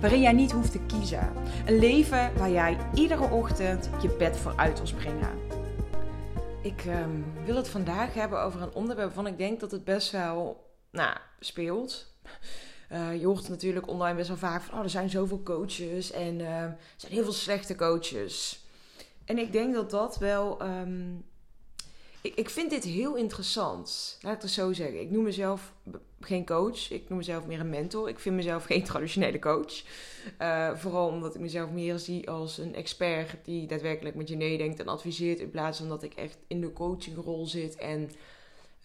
waarin jij niet hoeft te kiezen. Een leven waar jij iedere ochtend je bed voor uit wil springen. Ik ehm, wil het vandaag hebben over een onderwerp waarvan ik denk dat het best wel nou, speelt. Uh, je hoort natuurlijk online best wel vaak van, oh, er zijn zoveel coaches en uh, er zijn heel veel slechte coaches. En ik denk dat dat wel ehm, ik, ik vind dit heel interessant. Laat ik het zo zeggen. Ik noem mezelf geen coach. Ik noem mezelf meer een mentor. Ik vind mezelf geen traditionele coach. Uh, vooral omdat ik mezelf meer zie als een expert die daadwerkelijk met je meedenkt en adviseert. In plaats van dat ik echt in de coachingrol zit en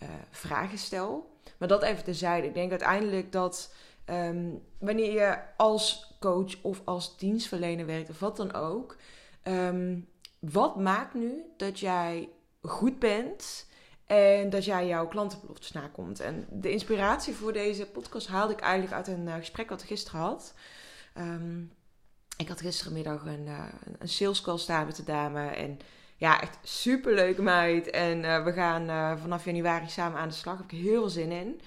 uh, vragen stel. Maar dat even tezijde. Ik denk uiteindelijk dat um, wanneer je als coach of als dienstverlener werkt of wat dan ook. Um, wat maakt nu dat jij goed bent. En dat jij jouw klantenbeloftes nakomt. En de inspiratie voor deze podcast haalde ik eigenlijk uit een uh, gesprek wat ik gisteren had. Um, ik had gisterenmiddag een, uh, een sales call staan met de dame. En ja, echt super leuke meid. En uh, we gaan vanaf januari samen aan de slag. Heb ik heel veel zin in.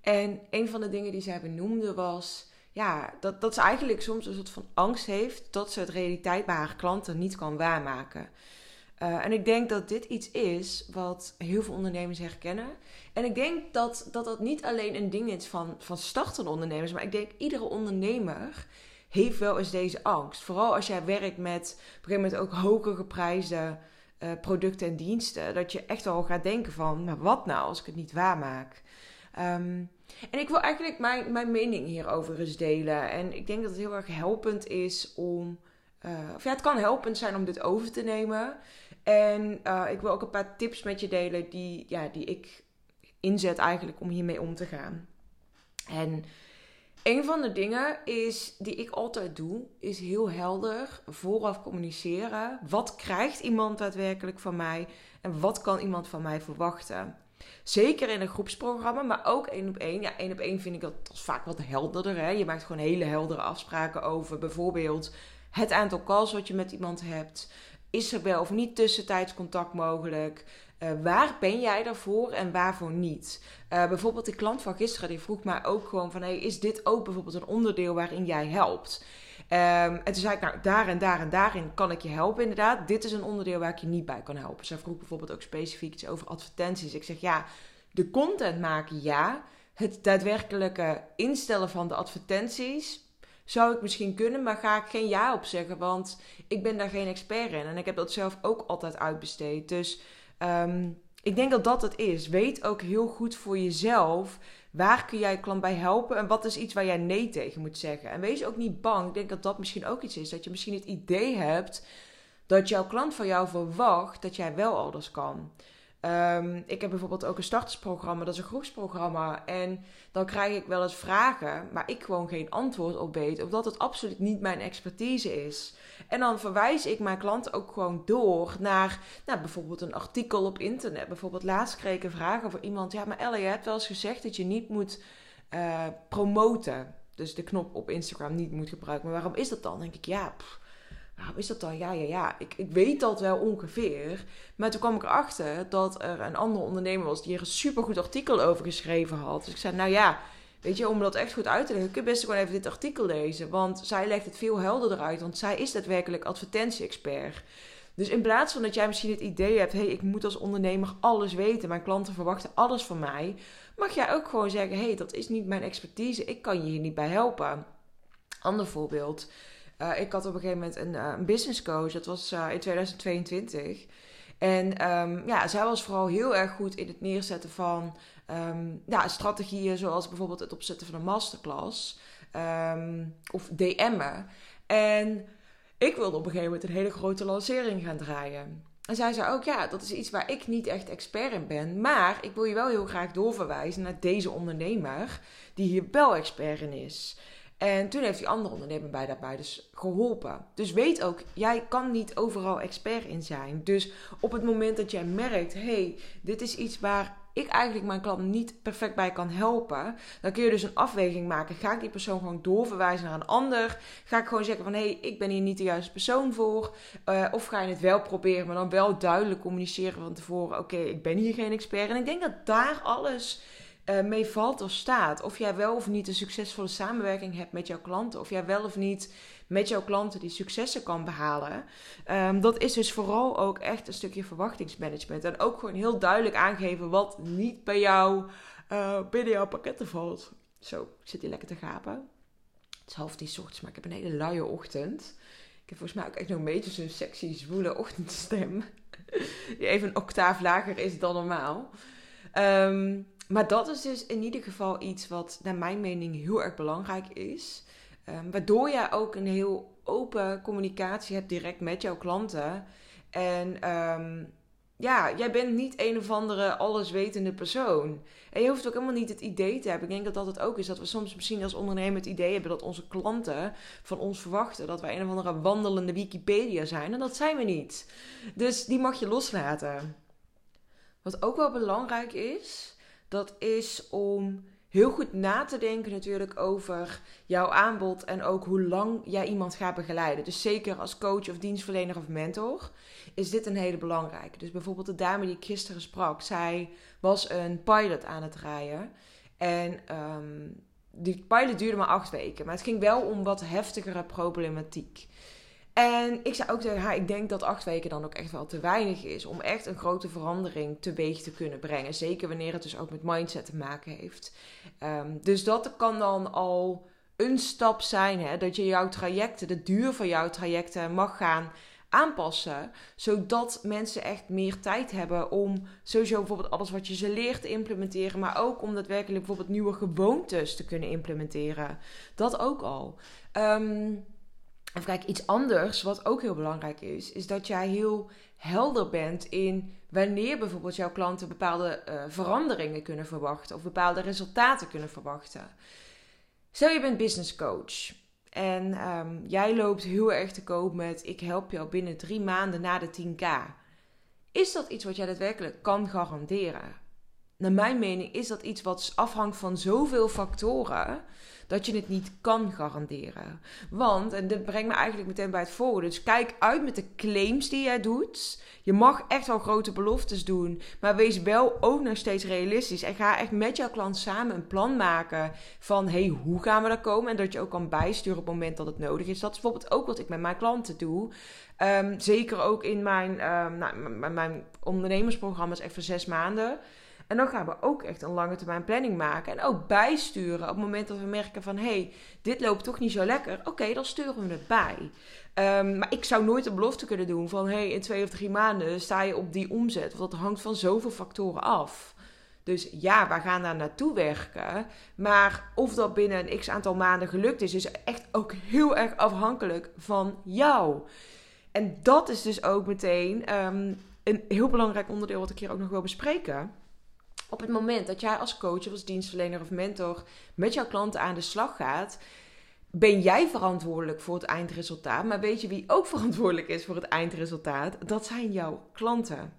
En een van de dingen die zij benoemde was... Ja, dat, dat ze eigenlijk soms een soort van angst heeft... dat ze het realiteit bij haar klanten niet kan waarmaken. Uh, en ik denk dat dit iets is wat heel veel ondernemers herkennen. En ik denk dat dat, dat niet alleen een ding is van, van startende ondernemers, maar ik denk iedere ondernemer heeft wel eens deze angst. Vooral als jij werkt met op een gegeven moment ook hoger geprijsde uh, producten en diensten. Dat je echt wel gaat denken van, maar wat nou als ik het niet waarmaak? Um, en ik wil eigenlijk mijn, mijn mening hierover eens delen. En ik denk dat het heel erg helpend is om. Uh, of ja, het kan helpend zijn om dit over te nemen. En uh, ik wil ook een paar tips met je delen die, ja, die ik inzet eigenlijk om hiermee om te gaan. En een van de dingen is, die ik altijd doe, is heel helder vooraf communiceren. Wat krijgt iemand daadwerkelijk van mij en wat kan iemand van mij verwachten? Zeker in een groepsprogramma, maar ook één op één. Ja, één op één vind ik dat, dat vaak wat helderder. Hè? Je maakt gewoon hele heldere afspraken over bijvoorbeeld het aantal calls wat je met iemand hebt. Is er wel of niet tussentijds contact mogelijk? Uh, waar ben jij daarvoor en waarvoor niet? Uh, bijvoorbeeld de klant van gisteren die vroeg mij ook gewoon van... Hey, is dit ook bijvoorbeeld een onderdeel waarin jij helpt? Um, en toen zei ik, nou, daar en daar en daarin kan ik je helpen inderdaad. Dit is een onderdeel waar ik je niet bij kan helpen. Zij vroeg bijvoorbeeld ook specifiek iets over advertenties. Ik zeg, ja, de content maken, ja. Het daadwerkelijke instellen van de advertenties zou ik misschien kunnen, maar ga ik geen ja op zeggen, want ik ben daar geen expert in. En ik heb dat zelf ook altijd uitbesteed. Dus um, ik denk dat dat het is. Weet ook heel goed voor jezelf waar kun jij je klant bij helpen en wat is iets waar jij nee tegen moet zeggen. En wees ook niet bang. Ik denk dat dat misschien ook iets is. Dat je misschien het idee hebt dat jouw klant van jou verwacht dat jij wel alles kan. Um, ik heb bijvoorbeeld ook een startersprogramma, dat is een groepsprogramma. En dan krijg ik wel eens vragen, maar ik gewoon geen antwoord op weet, omdat het absoluut niet mijn expertise is. En dan verwijs ik mijn klanten ook gewoon door naar nou, bijvoorbeeld een artikel op internet. Bijvoorbeeld laatst kreeg ik een vraag over iemand. Ja, maar Elle, je hebt wel eens gezegd dat je niet moet uh, promoten. Dus de knop op Instagram niet moet gebruiken. Maar waarom is dat dan? Dan denk ik, ja, pff, waarom is dat dan? Ja, ja, ja. Ik, ik weet dat wel ongeveer. Maar toen kwam ik erachter dat er een andere ondernemer was die er een supergoed artikel over geschreven had. Dus ik zei, nou ja, weet je, om dat echt goed uit te leggen, kun je best gewoon even dit artikel lezen. Want zij legt het veel helderder uit, want zij is daadwerkelijk advertentie-expert. Dus in plaats van dat jij misschien het idee hebt, hé, hey, ik moet als ondernemer alles weten, mijn klanten verwachten alles van mij, mag jij ook gewoon zeggen, hé, hey, dat is niet mijn expertise, ik kan je hier niet bij helpen. Ander voorbeeld. Uh, ik had op een gegeven moment een, uh, een business coach, dat was uh, in 2022. En um, ja, zij was vooral heel erg goed in het neerzetten van um, ja, strategieën, zoals bijvoorbeeld het opzetten van een masterclass um, of DM'en. En ik wilde op een gegeven moment een hele grote lancering gaan draaien. En zij zei ook, ja, dat is iets waar ik niet echt expert in ben. Maar ik wil je wel heel graag doorverwijzen naar deze ondernemer, die hier wel expert in is. En toen heeft die andere ondernemer bij daarbij dus geholpen. Dus weet ook, jij kan niet overal expert in zijn. Dus op het moment dat jij merkt, hey, dit is iets waar ik eigenlijk mijn klant niet perfect bij kan helpen, dan kun je dus een afweging maken. Ga ik die persoon gewoon doorverwijzen naar een ander? Ga ik gewoon zeggen van hé, hey, ik ben hier niet de juiste persoon voor? Uh, of ga je het wel proberen, maar dan wel duidelijk communiceren van tevoren: oké, ik ben hier geen expert. En ik denk dat daar alles uh, mee valt of staat. Of jij wel of niet een succesvolle samenwerking hebt met jouw klanten. Of jij wel of niet met jouw klanten die successen kan behalen. Um, dat is dus vooral ook echt een stukje verwachtingsmanagement. En ook gewoon heel duidelijk aangeven wat niet bij jou uh, binnen jouw pakketten valt. Zo, ik zit hier lekker te gapen. Het is half tien ochtends, maar ik heb een hele luie ochtend. Ik heb volgens mij ook echt nog een beetje zo'n sexy, zwoele ochtendstem. Die even een octaaf lager is dan normaal. Um, maar dat is dus in ieder geval iets wat naar mijn mening heel erg belangrijk is. Um, waardoor jij ook een heel open communicatie hebt direct met jouw klanten. En um, ja, jij bent niet een of andere alleswetende persoon. En je hoeft ook helemaal niet het idee te hebben. Ik denk dat dat het ook is. Dat we soms misschien als ondernemer het idee hebben dat onze klanten van ons verwachten dat wij een of andere wandelende Wikipedia zijn. En dat zijn we niet. Dus die mag je loslaten. Wat ook wel belangrijk is, dat is om heel goed na te denken natuurlijk over jouw aanbod en ook hoe lang jij iemand gaat begeleiden. Dus zeker als coach of dienstverlener of mentor is dit een hele belangrijke. Dus bijvoorbeeld de dame die ik gisteren sprak, zij was een pilot aan het rijden en um, die pilot duurde maar acht weken, maar het ging wel om wat heftigere problematiek. En ik zei ook tegen haar, ik denk dat acht weken dan ook echt wel te weinig is om echt een grote verandering teweeg te kunnen brengen. Zeker wanneer het dus ook met mindset te maken heeft. Um, dus dat kan dan al een stap zijn, hè, dat je jouw trajecten, de duur van jouw trajecten mag gaan aanpassen. Zodat mensen echt meer tijd hebben om sowieso bijvoorbeeld alles wat je ze leert te implementeren. Maar ook om daadwerkelijk bijvoorbeeld nieuwe gewoontes te kunnen implementeren. Dat ook al. Um, of kijk, iets anders wat ook heel belangrijk is, is dat jij heel helder bent in wanneer bijvoorbeeld jouw klanten bepaalde uh, veranderingen kunnen verwachten of bepaalde resultaten kunnen verwachten. Stel je bent business coach en um, jij loopt heel erg te koop met ik help jou binnen drie maanden na de 10k. Is dat iets wat jij daadwerkelijk kan garanderen? Naar mijn mening is dat iets wat afhangt van zoveel factoren dat je het niet kan garanderen. Want, en dit brengt me eigenlijk meteen bij het volgende. Dus kijk uit met de claims die jij doet. Je mag echt wel grote beloftes doen, maar wees wel ook nog steeds realistisch. En ga echt met jouw klant samen een plan maken van, hey, hoe gaan we daar komen? En dat je ook kan bijsturen op het moment dat het nodig is. Dat is bijvoorbeeld ook wat ik met mijn klanten doe. Um, zeker ook in mijn, um, nou, mijn ondernemersprogramma's echt voor zes maanden. En dan gaan we ook echt een lange termijn planning maken. En ook bijsturen op het moment dat we merken van... hé, hey, dit loopt toch niet zo lekker. Oké, dan sturen we het bij. Um, maar ik zou nooit een belofte kunnen doen van... hé, hey, in twee of drie maanden sta je op die omzet. Want dat hangt van zoveel factoren af. Dus ja, we gaan daar naartoe werken. Maar of dat binnen een x aantal maanden gelukt is... is echt ook heel erg afhankelijk van jou. En dat is dus ook meteen um, een heel belangrijk onderdeel... wat ik hier ook nog wil bespreken op het moment dat jij als coach of als dienstverlener of mentor met jouw klanten aan de slag gaat, ben jij verantwoordelijk voor het eindresultaat. Maar weet je wie ook verantwoordelijk is voor het eindresultaat? Dat zijn jouw klanten.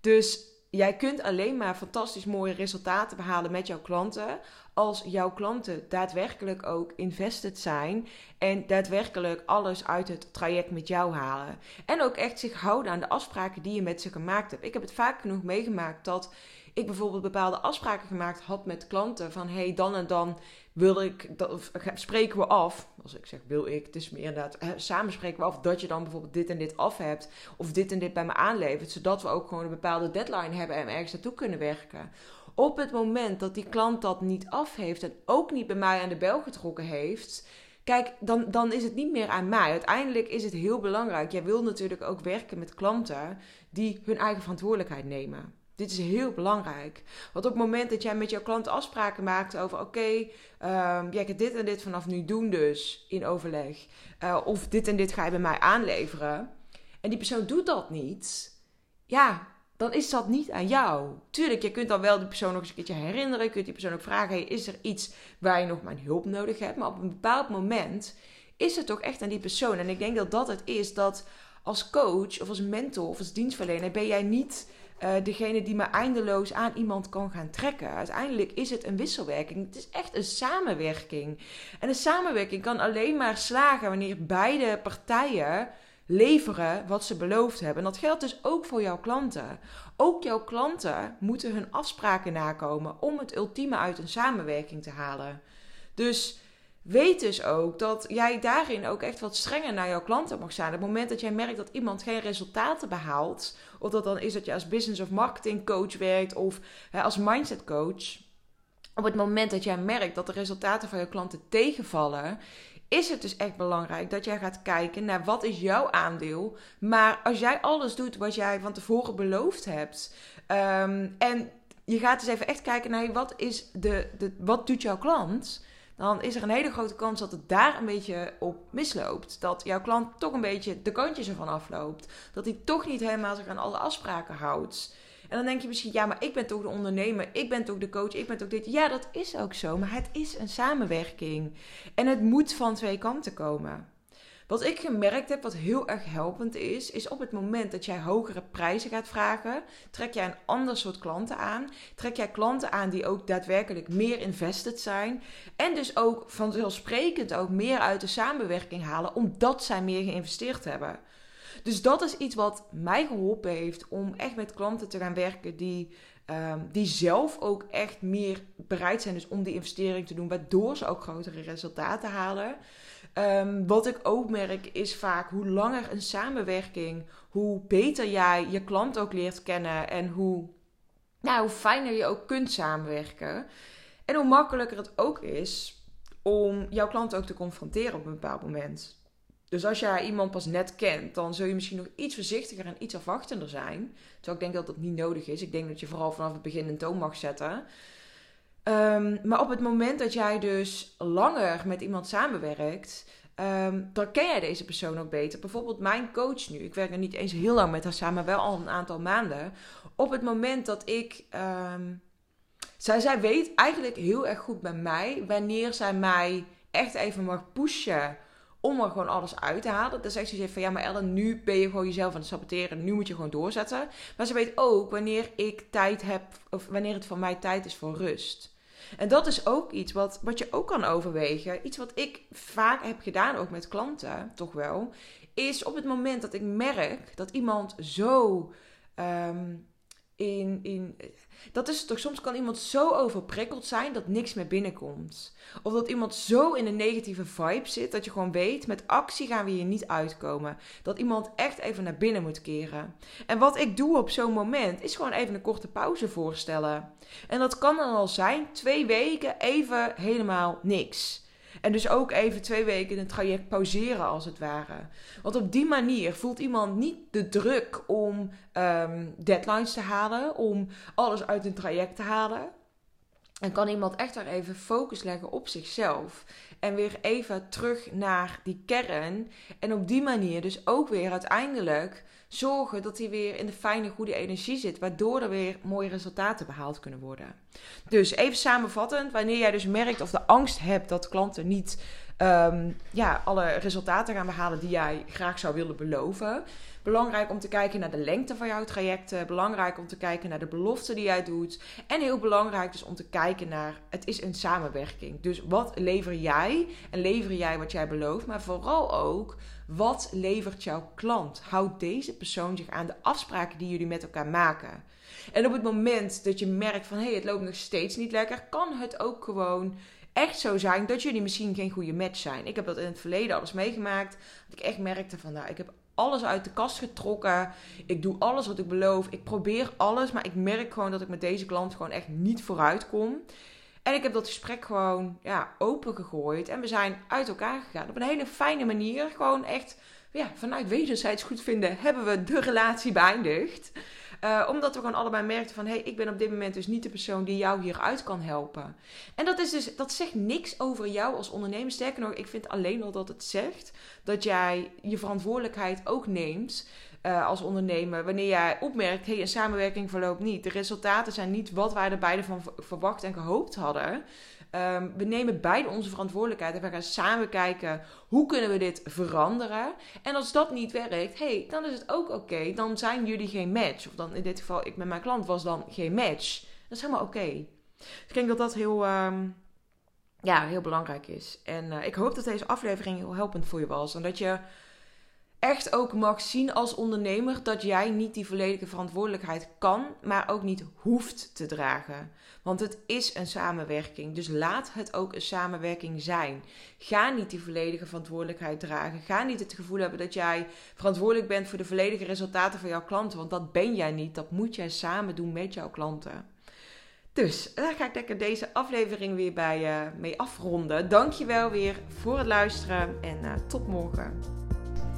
Dus jij kunt alleen maar fantastisch mooie resultaten behalen met jouw klanten. Als jouw klanten daadwerkelijk ook invested zijn. En daadwerkelijk alles uit het traject met jou halen. En ook echt zich houden aan de afspraken die je met ze gemaakt hebt. Ik heb het vaak genoeg meegemaakt dat ik bijvoorbeeld bepaalde afspraken gemaakt had met klanten. Van hey, dan en dan wil ik, dat, of, spreken we af. Als ik zeg wil ik, het is meer inderdaad, samen spreken we af dat je dan bijvoorbeeld dit en dit af hebt. Of dit en dit bij me aanlevert. Zodat we ook gewoon een bepaalde deadline hebben en ergens naartoe kunnen werken. Op het moment dat die klant dat niet af heeft en ook niet bij mij aan de bel getrokken heeft Kijk, dan, dan is het niet meer aan mij. Uiteindelijk is het heel belangrijk. Jij wil natuurlijk ook werken met klanten die hun eigen verantwoordelijkheid nemen. Dit is heel belangrijk. Want op het moment dat jij met jouw klant afspraken maakt over: oké, um, jij gaat dit en dit vanaf nu doen, dus in overleg. Uh, of dit en dit ga je bij mij aanleveren. En die persoon doet dat niet. Ja, dan is dat niet aan jou. Tuurlijk, je kunt dan wel die persoon nog eens een keertje herinneren. Je kunt die persoon ook vragen: is er iets waar je nog mijn hulp nodig hebt? Maar op een bepaald moment is het toch echt aan die persoon. En ik denk dat dat het is dat als coach of als mentor of als dienstverlener ben jij niet uh, degene die maar eindeloos aan iemand kan gaan trekken. Uiteindelijk is het een wisselwerking. Het is echt een samenwerking. En een samenwerking kan alleen maar slagen wanneer beide partijen leveren wat ze beloofd hebben. En dat geldt dus ook voor jouw klanten. Ook jouw klanten moeten hun afspraken nakomen om het ultieme uit een samenwerking te halen. Dus weet dus ook dat jij daarin ook echt wat strenger naar jouw klanten mag zijn. Op het moment dat jij merkt dat iemand geen resultaten behaalt, of dat dan is dat je als business of marketing coach werkt of hè, als mindset coach. Op het moment dat jij merkt dat de resultaten van je klanten tegenvallen, is het dus echt belangrijk dat jij gaat kijken naar wat is jouw aandeel. Maar als jij alles doet wat jij van tevoren beloofd hebt um, en je gaat dus even echt kijken naar wat is de, de wat doet jouw klant dan is er een hele grote kans dat het daar een beetje op misloopt. Dat jouw klant toch een beetje de kantjes ervan afloopt. Dat hij toch niet helemaal zich aan alle afspraken houdt. En dan denk je misschien, ja, maar ik ben toch de ondernemer, ik ben toch de coach, ik ben toch dit. Ja, dat is ook zo, maar het is een samenwerking. En het moet van twee kanten komen. Wat ik gemerkt heb, wat heel erg helpend is, is op het moment dat jij hogere prijzen gaat vragen, trek jij een ander soort klanten aan. Trek jij klanten aan die ook daadwerkelijk meer invested zijn. En dus ook vanzelfsprekend ook meer uit de samenwerking halen, omdat zij meer geïnvesteerd hebben. Dus dat is iets wat mij geholpen heeft om echt met klanten te gaan werken die, um, die zelf ook echt meer bereid zijn dus om die investering te doen, waardoor ze ook grotere resultaten halen. Um, wat ik ook merk is vaak hoe langer een samenwerking, hoe beter jij je klant ook leert kennen en hoe, nou, hoe fijner je ook kunt samenwerken. En hoe makkelijker het ook is om jouw klant ook te confronteren op een bepaald moment. Dus als jij iemand pas net kent, dan zul je misschien nog iets voorzichtiger en iets afwachtender zijn. Terwijl ik denk dat dat niet nodig is. Ik denk dat je vooral vanaf het begin een toon mag zetten. Um, maar op het moment dat jij dus langer met iemand samenwerkt, um, dan ken jij deze persoon ook beter. Bijvoorbeeld mijn coach nu. Ik werk er niet eens heel lang met haar samen, maar wel al een aantal maanden. Op het moment dat ik. Um, zij, zij weet eigenlijk heel erg goed bij mij wanneer zij mij echt even mag pushen om er gewoon alles uit te halen. Dan zegt ze van ja, maar Ellen, nu ben je gewoon jezelf aan het saboteren. Nu moet je gewoon doorzetten. Maar ze weet ook wanneer ik tijd heb, of wanneer het voor mij tijd is voor rust. En dat is ook iets wat, wat je ook kan overwegen. Iets wat ik vaak heb gedaan, ook met klanten, toch wel. Is op het moment dat ik merk dat iemand zo um, Dat is toch, soms kan iemand zo overprikkeld zijn dat niks meer binnenkomt. Of dat iemand zo in een negatieve vibe zit dat je gewoon weet, met actie gaan we hier niet uitkomen. Dat iemand echt even naar binnen moet keren. En wat ik doe op zo'n moment is gewoon even een korte pauze voorstellen. En dat kan dan al zijn twee weken even helemaal niks. En dus ook even twee weken het traject pauzeren als het ware. Want op die manier voelt iemand niet de druk om um, deadlines te halen, om alles uit een traject te halen. En kan iemand echt daar even focus leggen op zichzelf. En weer even terug naar die kern. En op die manier dus ook weer uiteindelijk zorgen dat hij weer in de fijne, goede energie zit. Waardoor er weer mooie resultaten behaald kunnen worden. Dus even samenvattend, wanneer jij dus merkt of de angst hebt dat klanten niet um, ja, alle resultaten gaan behalen die jij graag zou willen beloven. Belangrijk om te kijken naar de lengte van jouw trajecten. Belangrijk om te kijken naar de beloften die jij doet. En heel belangrijk dus om te kijken naar, het is een samenwerking. Dus wat lever jij? En lever jij wat jij belooft? Maar vooral ook, wat levert jouw klant? Houdt deze persoon zich aan de afspraken die jullie met elkaar maken? En op het moment dat je merkt van hé, hey, het loopt nog steeds niet lekker, kan het ook gewoon echt zo zijn dat jullie misschien geen goede match zijn. Ik heb dat in het verleden alles meegemaakt. Dat ik echt merkte van nou, ik heb alles uit de kast getrokken. Ik doe alles wat ik beloof. Ik probeer alles, maar ik merk gewoon dat ik met deze klant gewoon echt niet vooruit kom. En ik heb dat gesprek gewoon ja, open gegooid. En we zijn uit elkaar gegaan. Op een hele fijne manier. Gewoon echt ja, vanuit wederzijds goed vinden hebben we de relatie beëindigd. Uh, omdat we gewoon allebei merkten van... hé, hey, ik ben op dit moment dus niet de persoon die jou hieruit kan helpen. En dat, is dus, dat zegt niks over jou als ondernemer. Sterker nog, ik vind alleen al dat het zegt... dat jij je verantwoordelijkheid ook neemt... Uh, als ondernemer, wanneer jij opmerkt, hey, een samenwerking verloopt niet. De resultaten zijn niet wat wij er beide van verwacht en gehoopt hadden. Um, we nemen beide onze verantwoordelijkheid en we gaan samen kijken hoe kunnen we dit veranderen. En als dat niet werkt, hey, dan is het ook oké. Dan zijn jullie geen match. Of dan in dit geval, ik met mijn klant was dan geen match. Dat is helemaal oké. Dus ik denk dat dat heel, um, ja, heel belangrijk is. En uh, ik hoop dat deze aflevering heel helpend voor je was. En dat je echt ook mag zien als ondernemer dat jij niet die volledige verantwoordelijkheid kan, maar ook niet hoeft te dragen. Want het is een samenwerking, dus laat het ook een samenwerking zijn. Ga niet die volledige verantwoordelijkheid dragen. Ga niet het gevoel hebben dat jij verantwoordelijk bent voor de volledige resultaten van jouw klanten, want dat ben jij niet. Dat moet jij samen doen met jouw klanten. Dus daar ga ik lekker deze aflevering weer bij uh, mee afronden. Dankjewel weer voor het luisteren en uh, tot morgen.